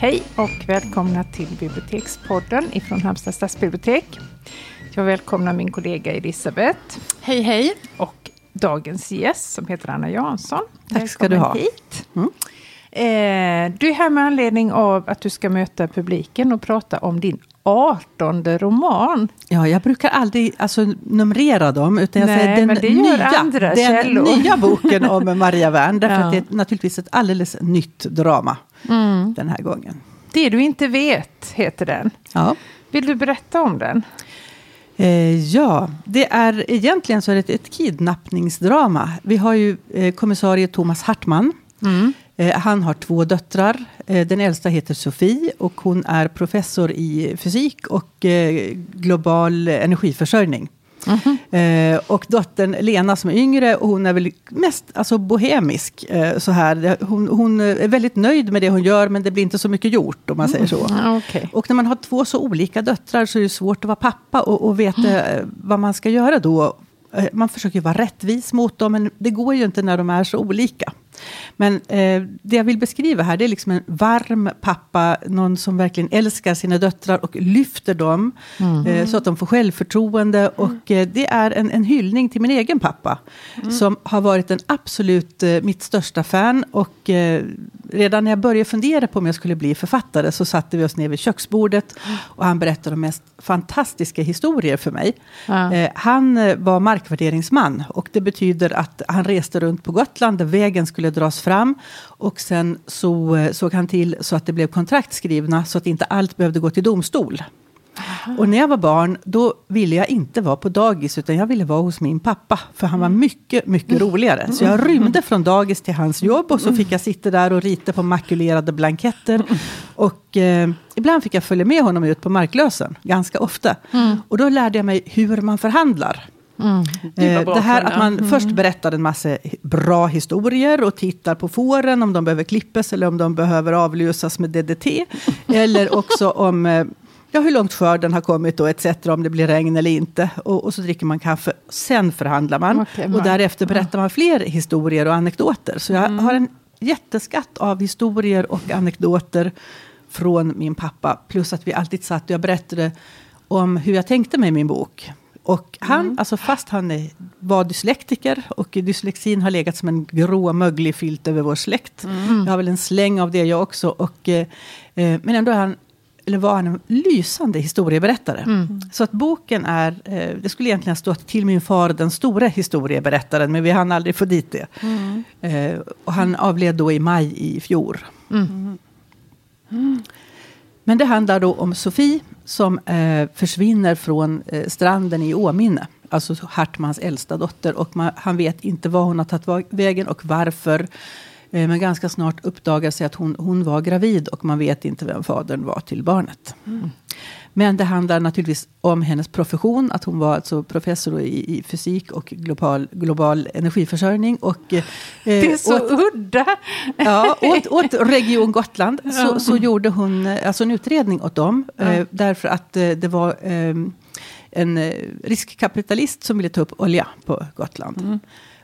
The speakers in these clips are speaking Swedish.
Hej och välkomna till Bibliotekspodden ifrån Halmstad stadsbibliotek. Jag välkomnar min kollega Elisabeth. Hej hej. Och dagens gäst som heter Anna Jansson. Tack ska du ha. hit. Mm. Eh, du är här med anledning av att du ska möta publiken och prata om din artonde roman. Ja, jag brukar aldrig alltså, numrera dem, utan jag Nej, säger den, men det nya, andra den nya boken om Maria Wern. Därför ja. att det är naturligtvis ett alldeles nytt drama mm. den här gången. Det du inte vet heter den. Ja. Vill du berätta om den? Eh, ja, det är egentligen så är det ett, kidnappningsdrama. Vi har ju eh, kommissarie Thomas Hartman. Mm. Eh, han har två döttrar. Eh, den äldsta heter Sofie och hon är professor i fysik och eh, global energiförsörjning. Mm -hmm. och dottern Lena som är yngre, hon är väl mest alltså, bohemisk. så här. Hon, hon, är väldigt nöjd med det hon gör, men det blir inte så mycket gjort om man säger så. Mm, okay. Och när man har två så olika döttrar så är det svårt att vara pappa och, och veta mm. vad man ska göra då. Man försöker vara rättvis mot dem, men det går ju inte när de är så olika. Men eh, det jag vill beskriva här, det är liksom en varm pappa, någon som verkligen älskar sina döttrar och lyfter dem, mm. eh, så att de får självförtroende. Och eh, det är en, en hyllning till min egen pappa, mm. som har varit en absolut eh, mitt största fan. Och eh, redan när jag började fundera på om jag skulle bli författare, så satte vi oss ner vid köksbordet, och han berättade de mest fantastiska historier för mig. Mm. han var markvärderingsman, och det betyder att han reste runt på Gotland, där vägen skulle dras fram. Och sen så eh, såg han till så att det blev kontrakt skrivna så att inte allt behövde gå till domstol. Och när jag var barn, då ville jag inte vara på dagis, utan jag ville vara hos min pappa. För han var mycket, mycket roligare. Så jag rymde från dagis till hans jobb och så fick jag sitta där och rita på makulerade blanketter. Och eh, ibland fick jag följa med honom ut på Marklösen, ganska ofta. Mm. Och då lärde jag mig hur man förhandlar. Mm. Eh, det här att man mm. först berättar en massa bra historier och tittar på fåren om de behöver klippas eller om de behöver avlösas med DDT. eller också om eh, ja, hur långt skörden har kommit och etc. Om det blir regn eller inte. Och, och så dricker man kaffe. Sen förhandlar man. Okay, och därefter berättar man fler historier och anekdoter. Så jag mm. har en jätteskatt av historier och anekdoter från min pappa. Plus att vi alltid satt och jag berättade om hur jag tänkte med min bok. Och han, mm. alltså fast han är, var dyslektiker och dyslexin har legat som en grå möglig filt över vår släkt. Mm. Jag har väl en släng av det jag också. Och, eh, eh, men ändå är han, eller var han en lysande historieberättare. Mm. Så att boken är, eh, det skulle egentligen ha stått till min far, den stora historieberättaren, men vi hann aldrig få dit det. Mm. Eh, och han avled då i maj i fjol. Men det handlar då om Sofie som eh, försvinner från eh, stranden i Åminne. Alltså Hartmans äldsta dotter. Och man, han vet inte var hon har tagit vägen och varför. Eh, men ganska snart uppdagar sig att hon, hon var gravid och man vet inte vem fadern var till barnet. Mm. Men det handlar naturligtvis om hennes profession, att hon var alltså professor i, i fysik och global, global energiförsörjning. Och, eh, det är så åt, udda! Ja, åt, åt Region Gotland ja. så, så, gjorde hon eh, alltså en utredning åt dem. Ja. Eh, därför att eh, det var eh, en eh, riskkapitalist som ville ta upp olja på Gotland. Mm.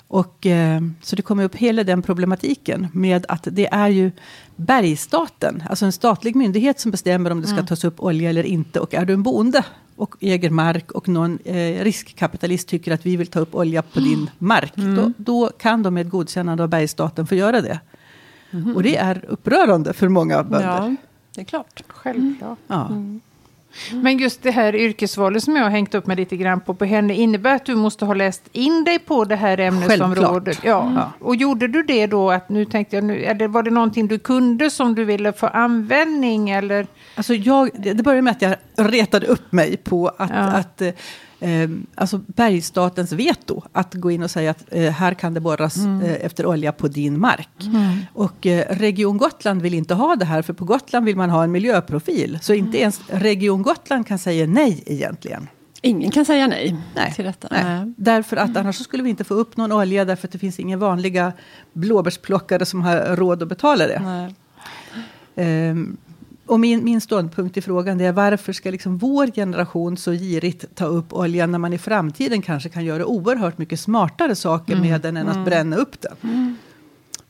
Och, eh, så det kommer upp hela den problematiken med att det är ju bergstaten, alltså en statlig myndighet som bestämmer om det ska mm. tas upp olja eller inte. Och är du en bonde och äger mark och någon eh, riskkapitalist tycker att vi vill ta upp olja på din mark, mm. då, då, kan de med godkännande av bergstaten få göra det. Mm. Och det är upprörande för många bönder. Ja, det är klart. Självklart. Ja. Mm. Men just det här yrkesvalet som jag har hängt upp mig lite grann på, på henne innebär att du måste ha läst in dig på det här ämnesområdet. Ja. Mm. Och gjorde du det då, att nu tänkte jag, nu, eller var det någonting du kunde som du ville få användning eller? Alltså jag, det började med att jag retade upp mig på att, ja. att eh, alltså bergsstatens veto. Att gå in och säga att eh, här kan det borras mm. eh, efter olja på din mark. Mm. Och eh, Region Gotland vill inte ha det här, för på Gotland vill man ha en miljöprofil. Så inte ens Region Gotland kan säga nej egentligen. Ingen kan säga nej, nej till detta. Nej. Därför att annars skulle vi inte få upp någon olja, därför att det finns inga vanliga blåbärsplockare som har råd att betala det. Um, och min, min ståndpunkt i frågan är varför ska liksom vår generation så girigt ta upp oljan när man i framtiden kanske kan göra oerhört mycket smartare saker mm. med den än att mm. bränna upp den. Mm.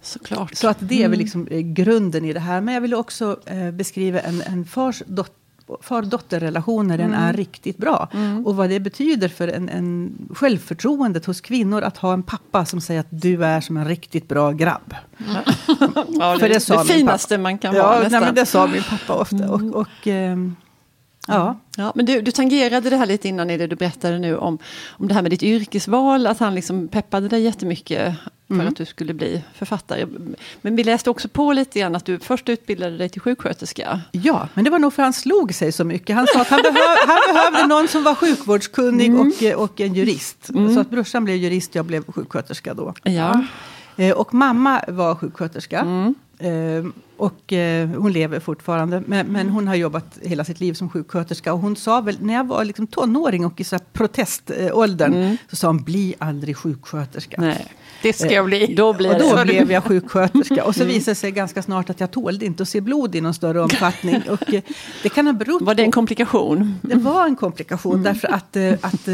Såklart. Så att det är väl mm. liksom eh, grunden i det här. Men jag vill också eh, beskriva en, en fars dot, far-dotter-relation när den mm. är riktigt bra. Mm. Och vad det betyder för en, en självförtroendet hos kvinnor att ha en pappa som säger att du är som en riktigt bra grabb. Mm. ja, för det, det, det finaste man kan vara ja, nästan. Nej, men det sa min pappa ofta. Och, mm. och eh, Ja. ja. Men du, du tangerade det här lite innan i det du berättade nu om, om det här med ditt yrkesval, att han liksom peppade dig jättemycket för mm. att du skulle bli författare. Men vi läste också på lite grann att du först utbildade dig till sjuksköterska. Ja, men det var nog för att han slog sig så mycket. Han sa att han, behöv, han behövde någon som var sjukvårdskunnig mm. och, och en jurist. Mm. Så att brorsan blev jurist, jag blev sjuksköterska då. Ja. Eh, och mamma var sjuksköterska. Mm. Eh, och eh, hon lever fortfarande. Men, men, hon har jobbat hela sitt liv som sjuksköterska. Och hon sa väl, när jag var liksom tonåring och i så proteståldern. Mm. Så sa hon, bli aldrig sjuksköterska. Nej, det ska jag bli. Då, blir och då blev jag sjuksköterska. Och så mm. visade det sig ganska snart att jag tålde inte att se blod i någon större omfattning. Och det kan ha berott Var det en komplikation? Det var en komplikation. Mm. Därför att, att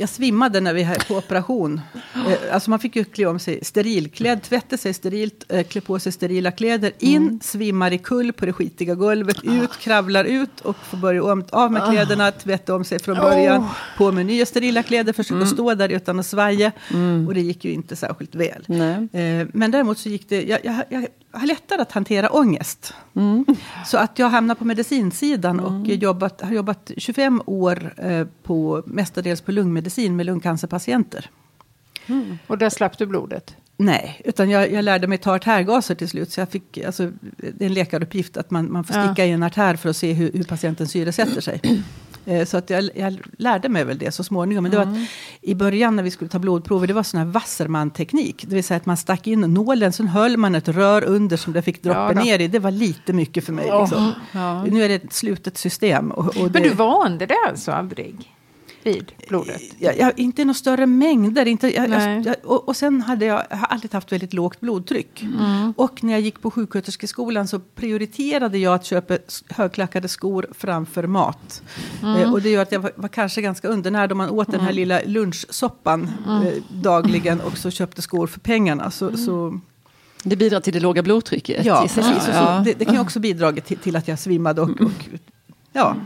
jag svimmade när vi var på operation. Eh, alltså man fick ju klä om sig sterilklädd, tvätta sig sterilt, eh, klä på sig sterila kläder. In, mm. svimmar i kull på det skitiga golvet, ut, kravlar ut och får börja om, av med kläderna, tvätta om sig från början. Oh. På med nya sterila kläder, försöka mm. stå där utan att svaja. Mm. Och det gick ju inte särskilt väl. Eh, men däremot så gick det, jag, jag, jag har lättare att hantera ångest. Mm. Så att jag hamnar på medicinsidan och mm. jobbat, har jobbat 25 år eh, på, mestadels på lungmedicin med lungcancerpatienter. Mm. Och där slapp du blodet? Nej, utan jag, jag lärde mig ta artärgaser till slut. Så jag fick, alltså, det är en läkaruppgift att man, man får sticka ja. i en artär för att se hur, hur patienten syresätter sig. Eh, så att jag, jag, lärde mig väl det så småningom. Men det mm. var att, i början när vi skulle ta blodprover, det var sån här Wasserman-teknik. Det vill säga att man stack in nålen, sen höll man ett rör under som det fick droppa ja, ner i. Det var lite mycket för mig. Liksom. Ja. Nu är det ett slutet system. Och, och Men du vande det alltså aldrig? Vid blodet? Jag, jag, inte i några större mängder. Inte, jag, jag, och, och, sen hade jag, jag har alltid haft väldigt lågt blodtryck. Mm. Och när jag gick på sjuksköterskeskolan så prioriterade jag att köpa högklackade skor framför mat. Mm. Eh, och det gör att jag var, var, kanske ganska undernärd om man åt mm. den här mm. lilla lunchsoppan mm. eh, dagligen och så köpte skor för pengarna. Så, så det bidrar till det låga blodtrycket? Ja, precis. Ja. Det, det, kan också bidra till, till, att jag svimmade och, och ja.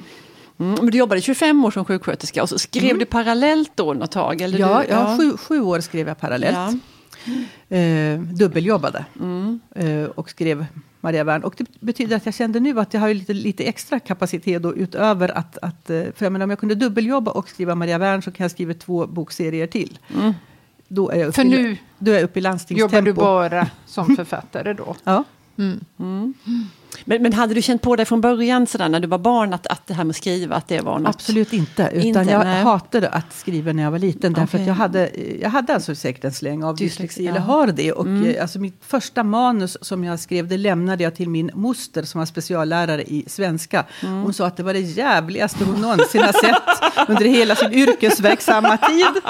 Mm, men du jobbade 25 år som sjuksköterska och så skrev mm. du parallellt då något tag? Eller ja, du, ja. Sju, sju, år skrev jag parallellt. Ja. Eh, dubbeljobbade mm. eh, och skrev Maria Wern. Och det betyder att jag kände nu att jag har lite, lite extra kapacitet då utöver att, att eh, för jag menar, om jag kunde dubbeljobba och skriva Maria Wern så kan jag skriva två bokserier till. Mm. Då är jag uppe, för nu då är jag uppe i landstingstempo. Jobbar du bara som författare då? ja. Mm. Men, men hade du känt på dig från början sådär, när du var barn att, att det här med att skriva att det var något? Absolut inte. Utan inte, jag nej. hatade att skriva när jag var liten. Okay. Därför att jag hade, jag hade alltså säkert en släng av dyslexi, eller har det. Och mm. Eh, alltså mitt första manus som jag skrev, det lämnade jag till min moster som var speciallärare i svenska. Mm. Hon sa att det var det jävligaste hon någonsin har sett under hela sin yrkesverksamma tid.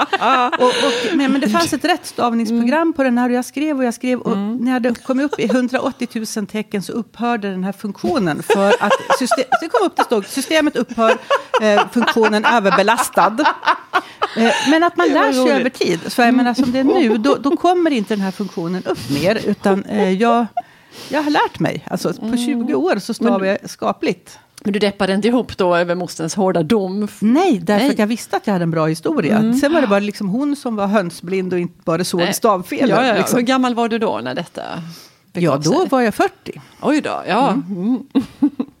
och, och, nej, men det fanns ett rättstavningsprogram mm. på den här och jag skrev och jag skrev. Och mm. när hade kommit upp i 180 000 tecken så upphörde den här funktionen för att system, det kom upp det stod systemet upphör, eh, funktionen överbelastad. Eh, men att man lär sig över tid. Så jag menar som det är nu, då, då kommer inte den här funktionen upp mer. Utan eh, jag, jag har lärt mig. Alltså på 20 mm. år så stavar jag skapligt. Men du deppade inte ihop då över mosterns hårda dom? Nej, därför Nej. att jag visste att jag hade en bra historia. Mm. Sen var det bara liksom hon som var hönsblind och inte bara såg stavfel. Ja, ja, liksom. Hur gammal var du då när detta Ja, då var jag 40. Oj då, ja. Mm.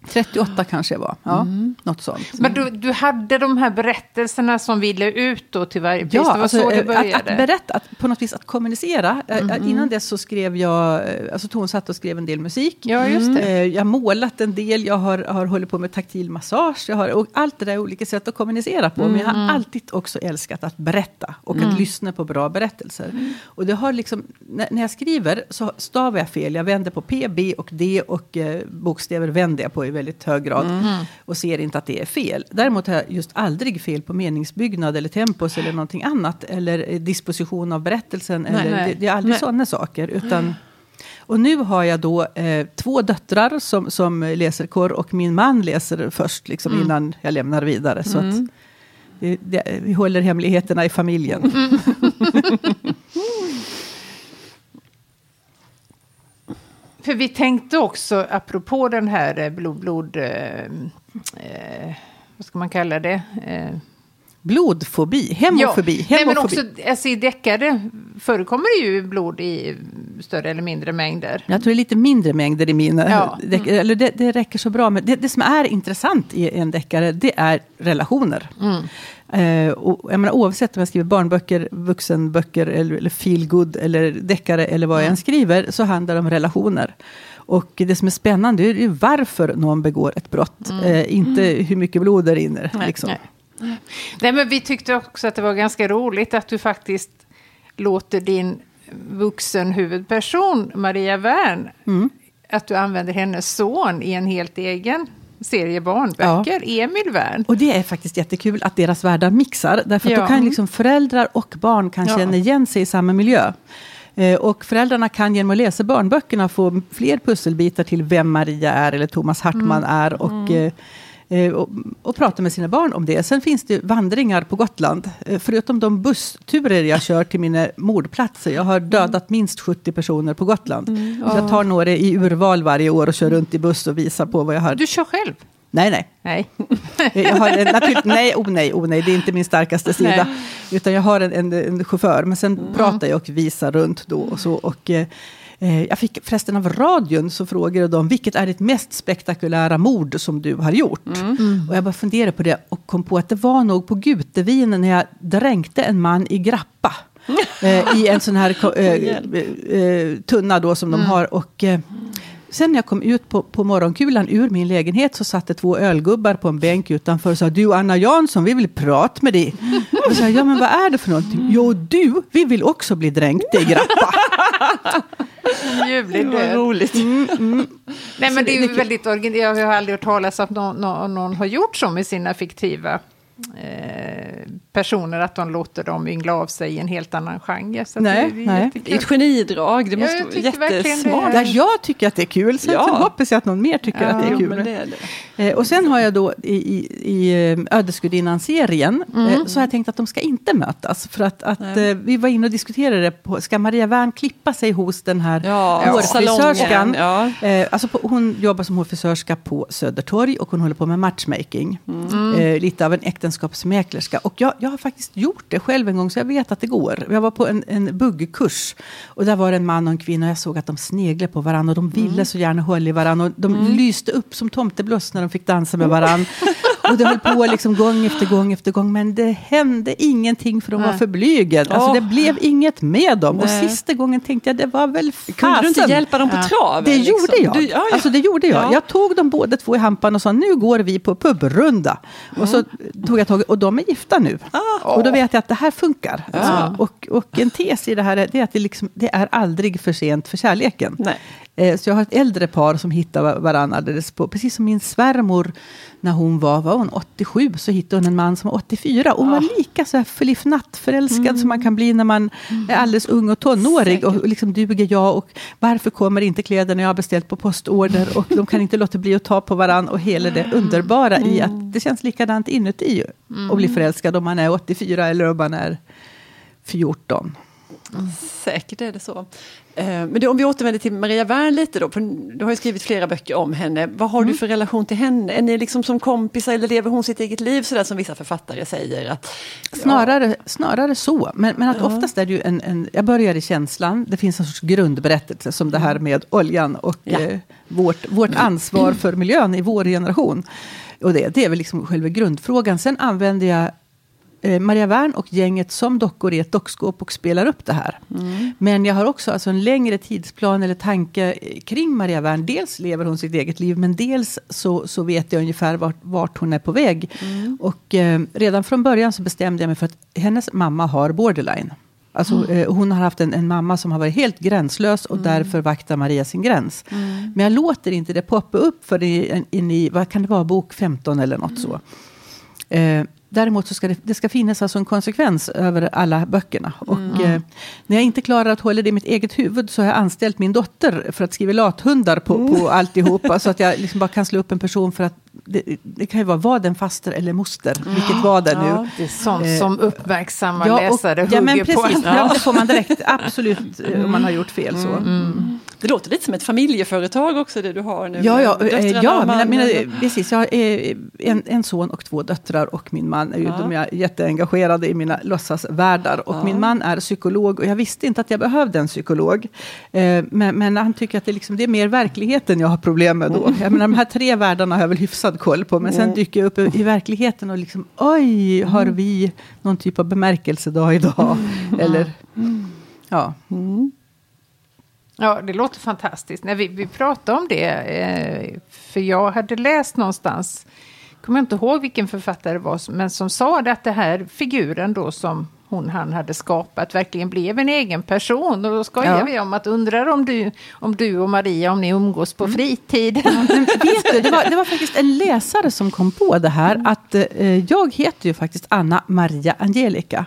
38 kanske jag var. Ja, mm. Något sånt. Men du, du hade de här berättelserna som ville ut då till varje pris? Ja, det var alltså, så det började? Att, att berätta, att på något vis att kommunicera. Mm. Innan dess så skrev jag, eh, alltså tonsatt och skrev en del musik. Ja, just det. Eh, jag har målat en del, jag har, har hållit på med taktil massage. Jag har, och allt det där är olika sätt att kommunicera på. Mm. Men jag har mm. alltid också älskat att berätta och att mm. lyssna på bra berättelser. Mm. Och det har liksom, när, när jag skriver så stavar jag fel. Jag vänder på P, B och D och eh, bokstäver vänder jag på väldigt hög grad. Mm. Och ser inte att det är fel. Däremot har jag just aldrig fel på meningsbyggnad eller tempos eller någonting annat. Eller eh, disposition av berättelsen. Nej, eller, nej. Det, det, är aldrig sådana saker. Utan, och nu har jag då eh, två döttrar som, som läser korr och min man läser först liksom, mm. innan jag lämnar vidare. Så mm. att, det, det, vi håller hemligheterna i familjen. För vi tänkte också, apropå den här eh, blod, blod eh, eh, vad ska man kalla det? Eh, Blodfobi, hemofobi. Ja, nej, men också alltså, i deckare förekommer det ju blod i större eller mindre mängder. Jag tror det är lite mindre mängder i mina. Ja. Deck, eller det, det, räcker så bra. Men det, det, som är intressant i en deckare, det är relationer. Mm. Eh, och, jag menar, oavsett om jag skriver barnböcker, vuxenböcker eller, eller feelgood eller deckare eller vad jag än skriver, så handlar det om relationer. Och det som är spännande är ju varför någon begår ett brott, mm. eh, inte mm. hur mycket blod det rinner. Nej, liksom. nej. Nej, men vi tyckte också att det var ganska roligt att du faktiskt låter din vuxen huvudperson, Maria Wern, mm. att du använder hennes son i en helt egen serie barnböcker, ja. Emil Wern. Och det är faktiskt jättekul att deras världar mixar, därför ja. då kan liksom föräldrar och barn kan ja. känna igen sig i samma miljö. Eh, och föräldrarna kan genom att läsa barnböckerna få fler pusselbitar till vem Maria är eller Thomas Hartman mm. är. Och, mm. Eh, och, och prata med sina barn om det. Sen finns det vandringar på Gotland. Eh, förutom de bussturer jag kör till mina mordplatser. Jag har dödat minst 70 personer på Gotland. Mm, ja. Jag tar några i urval varje år och kör runt i buss och visar på vad jag har. Du kör själv? Nej, nej. Nej. jag har naturligt, nej, oh nej, oh nej, det är inte min starkaste sida. Nej. Utan jag har en, en, en chaufför, men sen mm. pratar jag och visar runt då och så. Och, eh, Eh, jag fick förresten av radion så frågade de vilket är ditt mest spektakulära mord som du har gjort? Mm. Mm. Och jag bara funderade på det och kom på att det var nog på Gutevinen när jag dränkte en man i grappa. eh, I en sån här eh, eh, tunna då som mm. de har. Och, eh, Sen när jag kom ut på, på morgonkulan ur min lägenhet så satt det två ölgubbar på en bänk utanför och sa Du Anna Jansson, vi vill prata med dig. Och jag sa, ja men vad är det för någonting? Jo du, vi vill också bli dränkta i grappa. Ljuvlig död. roligt. Mm, mm. Nej men det är ju väldigt originellt. Jag har aldrig hört talas om att någon, någon, någon har gjort så med sina fiktiva Eh, personer att de låter dem yngla av sig i en helt annan genre. Så nej, det är nej. ett genidrag, det måste ja, vara jättesmart. Ja, jag tycker att det är kul, sen, ja. sen hoppas jag att någon mer tycker ja, att det är kul. Det är det. Eh, och sen har jag då i, i, i eh, Ödesgudinnan-serien, mm. eh, så har jag tänkt att de ska inte mötas. För att, att eh, vi var inne och diskuterade, på, ska Maria Wern klippa sig hos den här ja, hårfrisörskan? Ja. Alltså på, hon jobbar som hårfrisörska på Södertorg och hon håller på med matchmaking. Mm. lite av en äktenskapsmäklerska. Och jag, jag har faktiskt gjort det själv en gång, så jag vet att det går. Jag var på en, en buggkurs. Och där var det en man och en kvinna. Och jag såg att de sneglade på varandra. Och de ville mm. så gärna hålla i varandra. Och de mm. lyste upp som tomteblås när de fick dansa med varandra. Och det höll på liksom gång efter gång efter gång. Men det hände ingenting för de Nej. var för blyga. Alltså oh. det blev inget med dem. Nej. Och sista gången tänkte jag, det var väl fasen. Kunde du inte hjälpa dem på traven? Det liksom? gjorde jag. Du, ja, ja. Alltså det gjorde jag. Ja. Jag tog dem båda två i hampan och sa, nu går vi på pubrunda. Mm. Och så tog jag tag och de är gifta nu. Ah. Och då vet jag att det här funkar. Alltså, och, och en tes i det här är, att det, liksom, det är aldrig för sent för kärleken. Nej. Eh, så jag har ett äldre par som hittar varandra alldeles på, precis som min svärmor när hon var, var hon 87, så hittade hon en man som var 84. Och hon var lika så här förliffnatt förälskad mm. som man kan bli när man mm. är alldeles ung och tonårig. Säkert. Och liksom duger jag och varför kommer inte kläderna jag har beställt på postorder? Och de kan inte låta bli att ta på varandra. Och hela det underbara mm. i att det känns likadant inuti mm. att bli förälskad om man är 84 eller om man är 14. Mm. Säkert är det så. Eh, men det, om vi återvänder till Maria Wern lite då, du har ju skrivit flera böcker om henne. Vad har mm. du för relation till henne? Är ni liksom som kompisar eller lever hon sitt eget liv sådär som vissa författare säger? Att, ja. snarare, snarare så, men, men att ja. oftast är det ju en, en, jag börjar i känslan, det finns en sorts grundberättelse som det här med oljan och ja. eh, vårt, vårt ansvar för miljön i vår generation. Och det, det är väl liksom själva grundfrågan. Sen använder jag Maria Wern och gänget som dockor i ett dockskåp och spelar upp det här. Mm. Men jag har också alltså en längre tidsplan eller tanke kring Maria Wern. Dels lever hon sitt eget liv, men dels så, så vet jag ungefär vart, vart hon är på väg. Mm. Och eh, redan från början så bestämde jag mig för att hennes mamma har borderline. Alltså, mm. eh, hon har haft en, en, mamma som har varit helt gränslös och mm. därför vaktar Maria sin gräns. Mm. Men jag låter inte det poppa upp för in, in i, vad kan det vara, bok 15 eller något så. Eh, Däremot så ska det, det ska finnas alltså en konsekvens över alla böckerna. Och mm. eh, när jag inte klarar att hålla det i mitt eget huvud så har jag anställt min dotter för att skriva lathundar på, mm. på alltihopa. så att jag liksom bara kan slå upp en person för att det, det kan ju vara vad en faster eller moster. Mm. Vilket var det nu? Ja, det är sånt eh, som uppmärksamma ja, läsare och, hugger ja, men precis, på. Ja. det får man direkt, absolut, mm. om man har gjort fel. så. Mm. mm. Det låter lite som ett familjeföretag också det du har nu. Ja, ja, Döttrarna ja mina, mina, precis. Jag har eh, en, en son och två döttrar och min man är ju, Ja. de är jätteengagerade i mina låtsasvärldar. Och Ja. min man är psykolog och jag visste inte att jag behövde en psykolog. Eh, men, men han tycker att det, liksom, det är mer verkligheten jag har problem med då. Jag menar, de här tre världarna har jag väl hyfsad koll på. Men sen Mm. dyker jag upp i, verkligheten och liksom, oj, har vi någon typ av bemärkelsedag idag? Eller, ja. Mm. Ja, det låter fantastiskt. När vi, vi pratade om det, eh, för jag hade läst någonstans, kommer jag inte ihåg vilken författare det var, men som sa det att det här figuren då som hon han hade skapat verkligen blev en egen person. Och då skojar Ja. vi om att undrar om du, om du och Maria, om ni umgås på fritiden. Men vet du, det var, det var faktiskt en läsare som kom på det här. Att eh, jag heter ju faktiskt Anna Maria Angelica.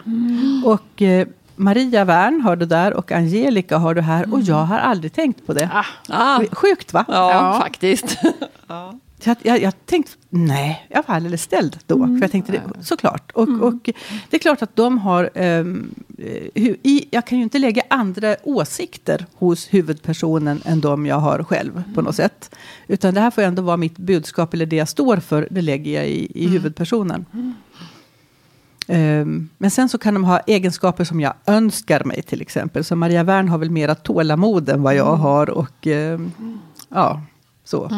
Och eh, Maria Wern har du där och Angelica har du här. Och jag har aldrig tänkt på det. Ah, Ah, Sjukt va? ja, Ja. faktiskt. ja. Så jag, jag tänkte, nej, jag var alldeles ställd då. För jag tänkte, det, såklart. Och, och det är klart att de har, hu- i, jag kan ju inte lägga andra åsikter hos huvudpersonen än de jag har själv på något sätt. Utan det här får ändå vara mitt budskap, eller det jag står för, det lägger jag i, i huvudpersonen. Ehm, men sen så kan de ha egenskaper som jag önskar mig till exempel. Så Maria Wern har väl mera tålamod än vad jag har. Och ehm, ja, så.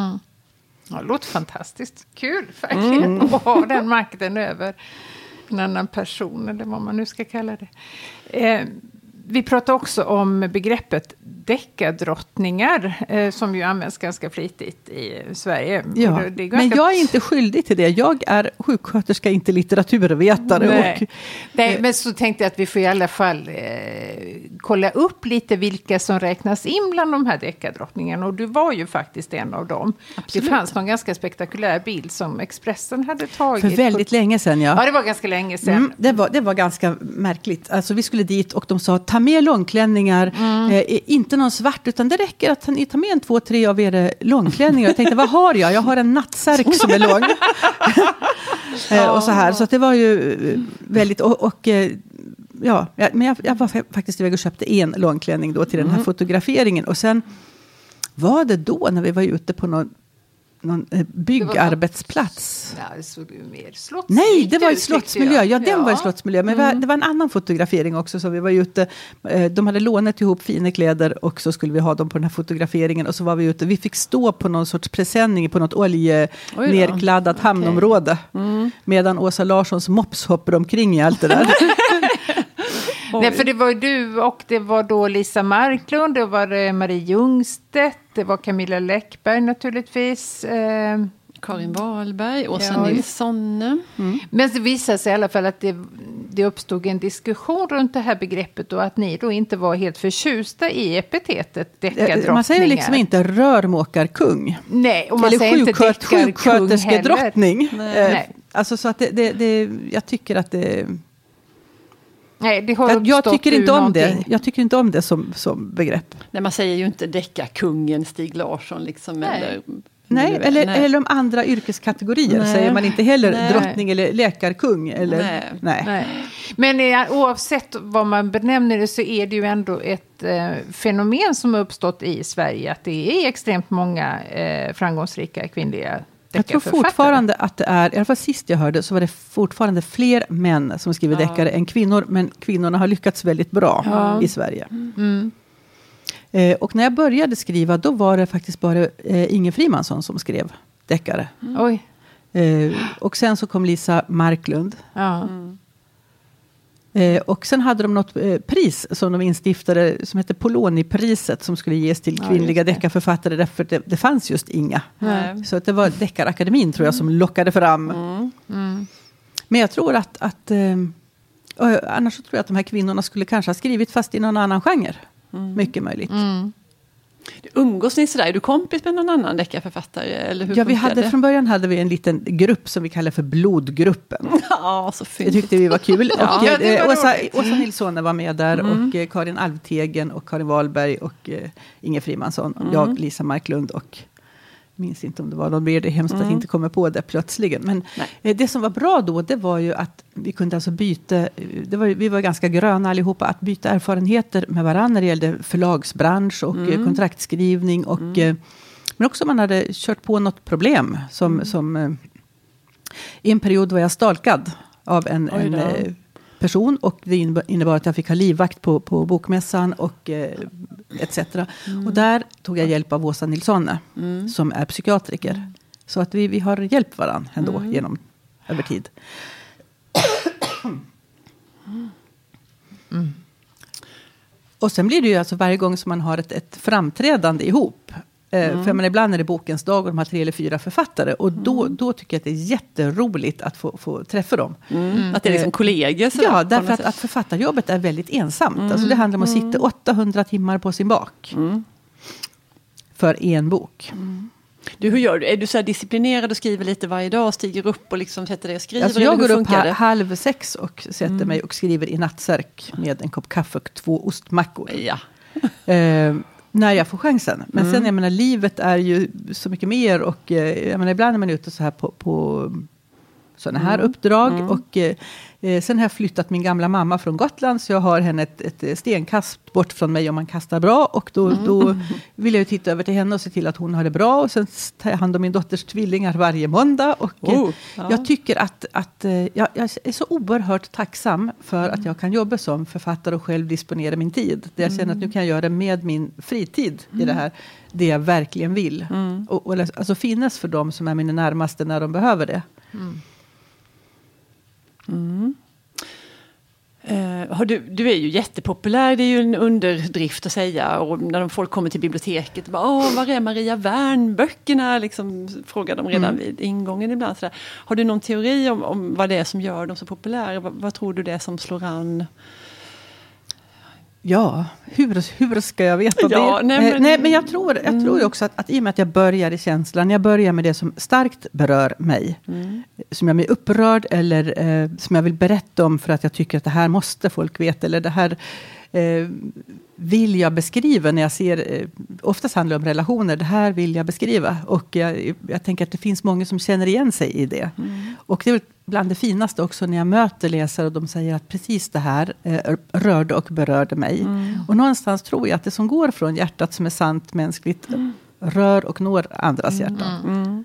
Ja, det låter fantastiskt. Kul verkligen att ha den makten över en annan person, eller vad man nu ska kalla det. Eh, vi pratar också om begreppet deckardrottningar, eh, som ju används ganska flitigt i Sverige. Ja, är men ganska- jag är inte skyldig till det. Jag är sjuksköterska, inte litteraturvetare. Nej. Och, Nej, men så tänkte jag att vi får i alla fall eh, kolla upp lite vilka som räknas in bland de här deckardrottningarna. Och du var ju faktiskt en av dem. Absolut. Det fanns någon ganska spektakulär bild som Expressen hade tagit. för väldigt länge sedan, ja. Ja, det var ganska länge sedan. Mm, det, var, det var ganska märkligt. Alltså, vi skulle dit och de sa ta med långklänningar, Mm. eh, inte någon svart, utan det räcker att ni tar med en två, tre av era långklänningar. Jag tänkte, vad har jag? Jag har en nattsärk som är lång. eh, och så här, så det var ju eh, väldigt... Och, och, eh, ja, men jag, jag var fa- faktiskt iväg och köpte en långklänning då till den Mm. här fotograferingen. Och sen var det då när vi var ute på någon, någon eh, byggarbetsplats. Ja, det såg ju mer slottsmiljö Nej, det var i slottsmiljö. Ja, den var i slottsmiljö. Men det var- det var en annan fotografering också. Så vi var ute, eh, de hade lånat ihop fina kläder och så skulle vi ha dem på den här fotograferingen. Och så var vi ute. Vi fick stå på någon sorts presenning på något oljenerkladdat hamnområde. Medan Åsa Larssons mops hoppar omkring i allt det där. Nej, för det var ju du och det var då Lisa Marklund, det var eh, Marie Ljungstedt, det var Camilla Läckberg naturligtvis. Eh, Karin Wahlberg, Åsa Ja, Nilsson. Men det visade sig i alla fall att det, det uppstod en diskussion runt det här begreppet och att ni då inte var helt förtjusta i epitetet deckardrottningar. Eh, Man säger liksom inte rörmokarkung. Nej, och man Eller säger inte deckarkung heller. sjuksköterskedrottning. Nej. Eh, Nej. Alltså så att det, det, det, jag tycker att det... Nej, det har Jag, jag tycker inte om det. Jag tycker inte om det som, som begrepp. Nej, man säger ju inte deckarkungen Stig Larsson. Liksom, Nej. Eller, Nej, eller, Nej. eller om andra yrkeskategorier Nej. säger man inte heller Nej. drottning eller läkarkung. Eller, Nej. nej. Nej. Men eh, oavsett vad man benämner det så är det ju ändå ett eh, fenomen som har uppstått i Sverige. Att det är extremt många eh, framgångsrika kvinnliga Jag tror fortfarande att det är, i alla fall sist jag hörde, så var det fortfarande fler män som skriver Ja. deckare än kvinnor. Men kvinnorna har lyckats väldigt bra Ja. i Sverige. Mm. Eh, och när jag började skriva, då var det faktiskt bara eh, Inge Frimansson som skrev deckare. Oj. Eh, och sen så kom Lisa Marklund. Ja. Eh, och sen hade de något eh, pris som de instiftade som hette Polonipriset som skulle ges till Ja, kvinnliga det. deckarförfattare därför det, det fanns just inga. Nej. Så att det var Deckarakademin tror jag som lockade fram. Mm. Mm. Men jag tror att, att eh, annars så tror jag att de här kvinnorna skulle kanske ha skrivit fast i någon annan genre. Mycket möjligt. Mm. Umgås ni sådär? Är du kompis med någon annan deckarförfattare? Eller hur Ja, vi hade, det? från början hade vi en liten grupp som vi kallar för Blodgruppen. Ja, så Det fint. tyckte vi var kul. Ja, och, ja, det eh, var Åsa. Åsa Nilsson var med där Mm. och eh, Karin Alvtegen och Karin Wahlberg och eh, Inge Frimansson. Mm. Jag, Lisa Marklund och minns inte om det var någon mer, det är hemskt mm. att inte kommer på det plötsligen. Men Nej. det som var bra då, det var ju att vi kunde alltså byta, det var, vi var ganska gröna allihopa, att byta erfarenheter med varandra när det gällde förlagsbransch och mm. kontraktskrivning och mm. Men också om man hade kört på något problem. Som, mm. som, eh, I en period var jag stalkad av en, en eh, person. Och det innebar att jag fick ha livvakt på, på bokmässan och eh, etc. Mm. Och där tog jag hjälp av Åsa Nilsson mm. som är psykiatriker. Så att vi, vi har hjälpt varandra ändå mm. genom, över tid. Mm. Och sen blir det ju alltså varje gång som man har ett, ett framträdande ihop Eh, mm. För men ibland är det bokens dag och de har tre eller fyra författare. Och då, mm. då tycker jag att det är jätteroligt att få, få träffa dem. Mm. Att det är liksom kollegor? Ja, därför att, att författarjobbet är väldigt ensamt. Mm. Alltså det handlar om att sitta 800 timmar på sin bak. Mm. För en bok. Mm. Du, hur gör du? Är du så disciplinerad och skriver lite varje dag? Stiger upp och liksom sätter dig och skriver? Alltså jag går upp halv sex och sätter mig och skriver i nattsärk med en kopp kaffe och två ostmackor. Ja. Eh, när jag får chansen. Men mm. sen, jag menar, livet är ju så mycket mer och eh, jag menar, ibland är man ute så här på, på sådana här mm. uppdrag. Mm. Och eh, Eh, sen har jag flyttat min gamla mamma från Gotland, så jag har henne ett, ett stenkast bort från mig om man kastar bra. Och då, mm. då vill jag titta över till henne och se till att hon har det bra. Och sen tar jag hand om min dotters tvillingar varje måndag. Och eh, oh, ja. jag tycker att, att eh, jag, jag, är så oerhört tacksam för mm. att jag kan jobba som författare och själv disponera min tid. Där jag känner att nu mm. kan jag göra med min fritid i det mm. här, det jag verkligen vill. Mm. Och, och alltså finnas för dem som är mina närmaste när de behöver det. Mm. Mm. Uh, du, du är ju jättepopulär, det är ju en underdrift att säga. Och när folk kommer till biblioteket, bara, Åh, var är Maria Wern-böckerna? Liksom, frågar de redan mm. vid ingången ibland. Har du någon teori om, om vad det är som gör dem så populära? Vad, vad tror du det är som slår an? Ja, hur, hur ska jag veta ja, det? Nej eh, men, nej, men jag tror, jag mm. tror också att, att i och med att jag börjar i känslan, jag börjar med det som starkt berör mig, mm. som jag blir upprörd eller eh, som jag vill berätta om för att jag tycker att det här måste folk veta, eller det här eh, vill jag beskriva när jag ser, eh, oftast handlar det om relationer, det här vill jag beskriva. Och jag, jag tänker att det finns många som känner igen sig i det. Mm. Och det är bland det finaste också när jag möter läsare och de säger att precis det här eh, rörde och berörde mig. Mm. Och någonstans tror jag att det som går från hjärtat som är sant mänskligt mm. rör och når andras mm. hjärtan. Mm.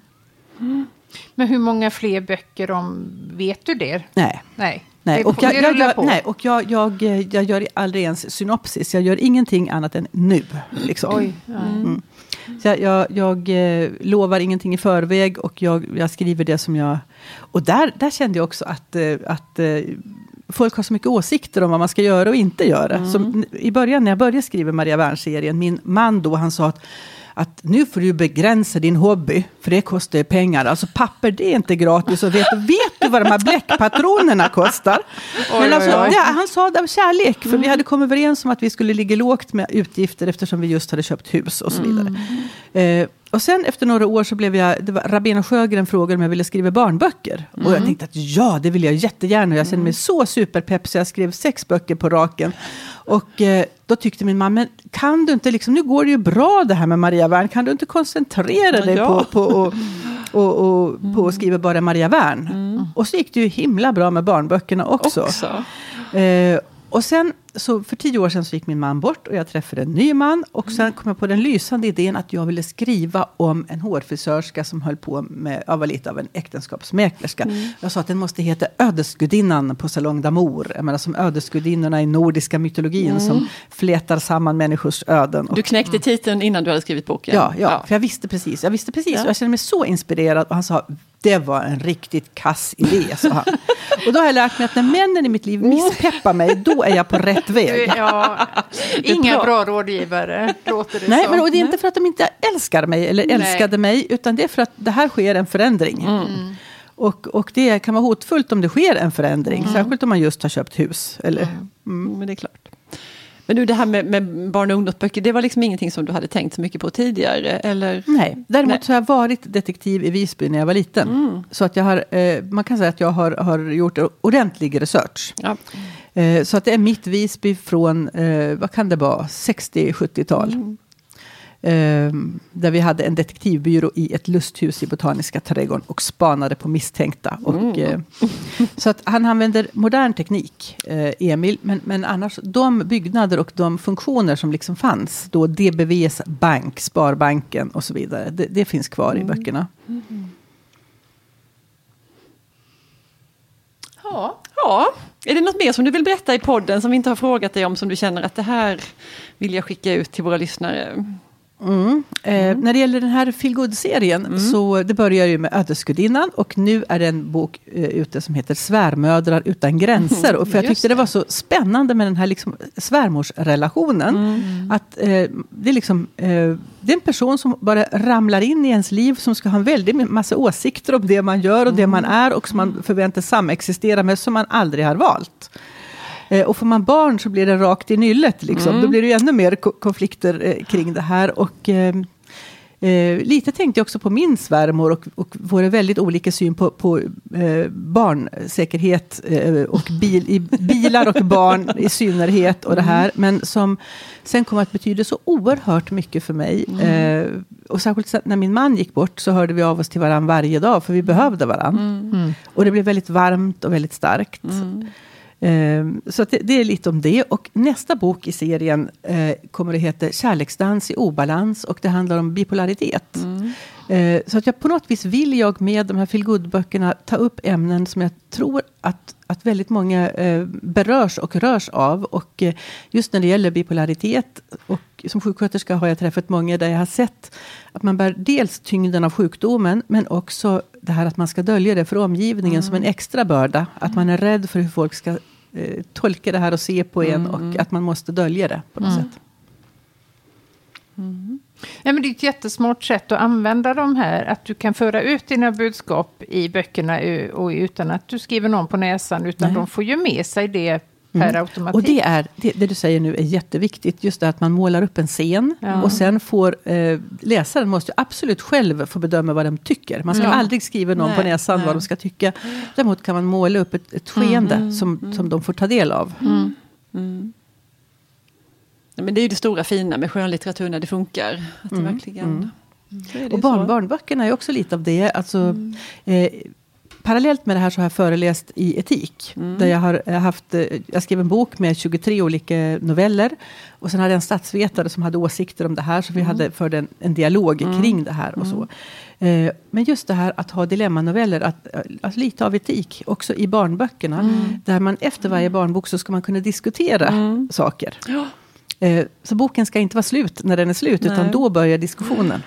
Mm. Men hur många fler böcker om, vet du det? Nej. Nej. Nej, och, jag, jag, jag, nej, och jag, jag, jag gör aldrig ens synopsis. Jag gör ingenting annat än nu. Liksom. Oj, mm. Så jag, jag, jag eh, lovar ingenting i förväg och jag, jag skriver det som jag... Och där, där kände jag också att, eh, att eh, folk har så mycket åsikter om vad man ska göra och inte göra. Mm. Som, I början när jag började skriva Maria Wern-serien, min man då, han sa att att nu får du begränsa din hobby, för det kostar ju pengar. Alltså papper, det är inte gratis. Och vet, vet du vad de här bläckpatronerna kostar? Oj, Men alltså, oj, oj. Det, han sa det av kärlek, för mm. vi hade kommit överens om att vi skulle ligga lågt med utgifter eftersom vi just hade köpt hus och så vidare. Mm. Eh, och sen efter några år så blev jag, det var Rabén och Sjögren frågade om jag ville skriva barnböcker. Mm. Och jag tänkte att ja, det vill jag jättegärna. Jag kände mig så superpepp så jag skrev sex böcker på raken. Och eh, då tyckte min mamma, men kan du inte, liksom, nu går det ju bra det här med Maria Wern, kan du inte koncentrera dig ja. på, på, och, och, och, mm. på att skriva bara Maria Wern? Mm. Och så gick det ju himla bra med barnböckerna också. också. Eh, och sen så för tio år sedan så gick min man bort och jag träffade en ny man. Och sen kom jag på den lysande idén att jag ville skriva om en hårfrisörska som höll på med, ja, var lite av en äktenskapsmäklerska. Mm. Jag sa att den måste heta Ödesgudinnan på Salong d'Amour. Jag menar som ödesgudinnorna i nordiska mytologin mm. som flätar samman människors öden. Du knäckte titeln innan du hade skrivit boken? Ja, ja, ja. för jag visste precis. Jag visste precis ja. och jag kände mig så inspirerad. Och han sa, det var en riktigt kass idé, sa han. och då har jag lärt mig att när männen i mitt liv misspeppar mig, då är jag på rätt väg. Ja, inga bra rådgivare, låter det Nej, som. men och det är inte för att de inte älskar mig eller Nej. älskade mig, utan det är för att det här sker en förändring. Mm. Och, och det kan vara hotfullt om det sker en förändring, mm. särskilt om man just har köpt hus. Eller, mm. mm. Men det är klart. Men du, det här med, med barn och ungdomsböcker, det var liksom ingenting som du hade tänkt så mycket på tidigare? Eller? Nej, däremot Nej. så har jag varit detektiv i Visby när jag var liten. Mm. Så att jag har, eh, man kan säga att jag har, har gjort ordentlig research. Ja. Eh, så att det är mitt Visby från, eh, vad kan det vara, 60-70-tal. Mm. Ehm, där vi hade en detektivbyrå i ett lusthus i Botaniska trädgården och spanade på misstänkta. Och, mm. Eh, så att han använder modern teknik, eh, Emil. Men, men annars, de byggnader och de funktioner som liksom fanns, då DBVs bank, Sparbanken och så vidare, det, det finns kvar mm. i böckerna. Mm. Ja. ja. Är det något mer som du vill berätta i podden som vi inte har frågat dig om som du känner att det här vill jag skicka ut till våra lyssnare? Mm. Eh, mm. när det gäller den här Feelgood-serien mm. så det börjar ju med Ödesgudinnan och nu är det en bok eh, ute som heter Svärmödrar utan gränser. Och för jag tyckte det. det var så spännande med den här liksom, svärmorsrelationen. Mm. Att eh, det, är liksom, eh, det är en person som bara ramlar in i ens liv som ska ha en väldig massa åsikter om det man gör och det man mm. är och som man förväntas samexistera med som man aldrig har valt. Eh, och får man barn så blir det rakt i nyllet. Liksom. Mm. Då blir det ännu mer ko konflikter eh, kring det här. Och, eh, eh, lite tänkte jag också på min svärmor och, och vår väldigt olika syn på, på eh, barnsäkerhet eh, och bil, i, bilar och barn i synnerhet. och det här. Men som sen kom att betyda så oerhört mycket för mig. Mm. och särskilt när min man gick bort så hörde vi av oss till varandra varje dag för vi behövde varandra. Mm. Och det blev väldigt varmt och väldigt starkt. Mm. Ehm, så det, är lite om det. Och nästa bok i serien eh, kommer att heta Kärleksdans i obalans och det handlar om bipolaritet. Mm. Eh, så att jag på något vis vill jag med de här feelgood-böckerna ta upp ämnen som jag tror att, att väldigt många eh, berörs och rörs av. Och eh, just när det gäller bipolaritet och som sjuksköterska har jag träffat många där jag har sett att man bär dels tyngden av sjukdomen men också det här att man ska dölja det för omgivningen mm. som en extra börda. Att man är rädd för hur folk ska eh, tolka det här och se på en mm. och att man måste dölja det på något mm. sätt. Mm. Ja, men det är ett jättesmart sätt att använda de här, att du kan föra ut dina budskap i böckerna och utan att du skriver någon på näsan, utan Nej. de får ju med sig det per mm. automatik. Och det, är, det, det, du säger nu är jätteviktigt, just det att man målar upp en scen ja. och sen får eh, läsaren måste absolut själv få bedöma vad de tycker. Man ska ja. aldrig skriva någon nej, på näsan nej. vad de ska tycka. Däremot kan man måla upp ett, ett skeende mm, som, mm. som de får ta del av. Mm. Mm. Men det är ju det stora fina med skönlitteratur när det funkar. Att det mm. verkligen, det och barn, barnböckerna är också lite av det. Alltså, eh, parallellt med det här så har jag föreläst i etik. Mm. Där jag har haft, eh, jag skrev en bok med 23 olika noveller. Och sen hade jag en statsvetare som hade åsikter om det här. Så vi mm. hade förde en, en dialog mm. kring det här och så. Mm. Eh, men just det här att ha dilemmanoveller, att, att lite av etik också i barnböckerna. Mm. Där man efter varje barnbok så ska man kunna diskutera mm. saker. Ja. Eh, så boken ska inte vara slut när den är slut, Nej. utan då börjar diskussionen.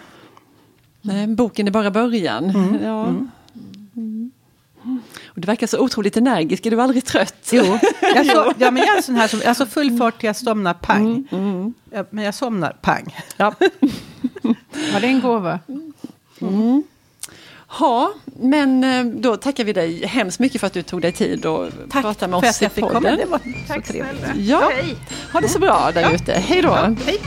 Nej, boken är bara början. Ja. Och du verkar så otroligt energisk, är du aldrig trött? Jo, jag, så, ja, men jag är sån här som, alltså full fart till jag somnar pang. Mm, mm. Ja, men jag somnar pang. Ja. Var det en gåva? Ja, men eh, då tackar vi dig hemskt mycket för att du tog dig tid och Tack prata med oss i podden. Tack Det var så trevligt. Ja, ha det så bra där ute. Hej då. Ja, hej.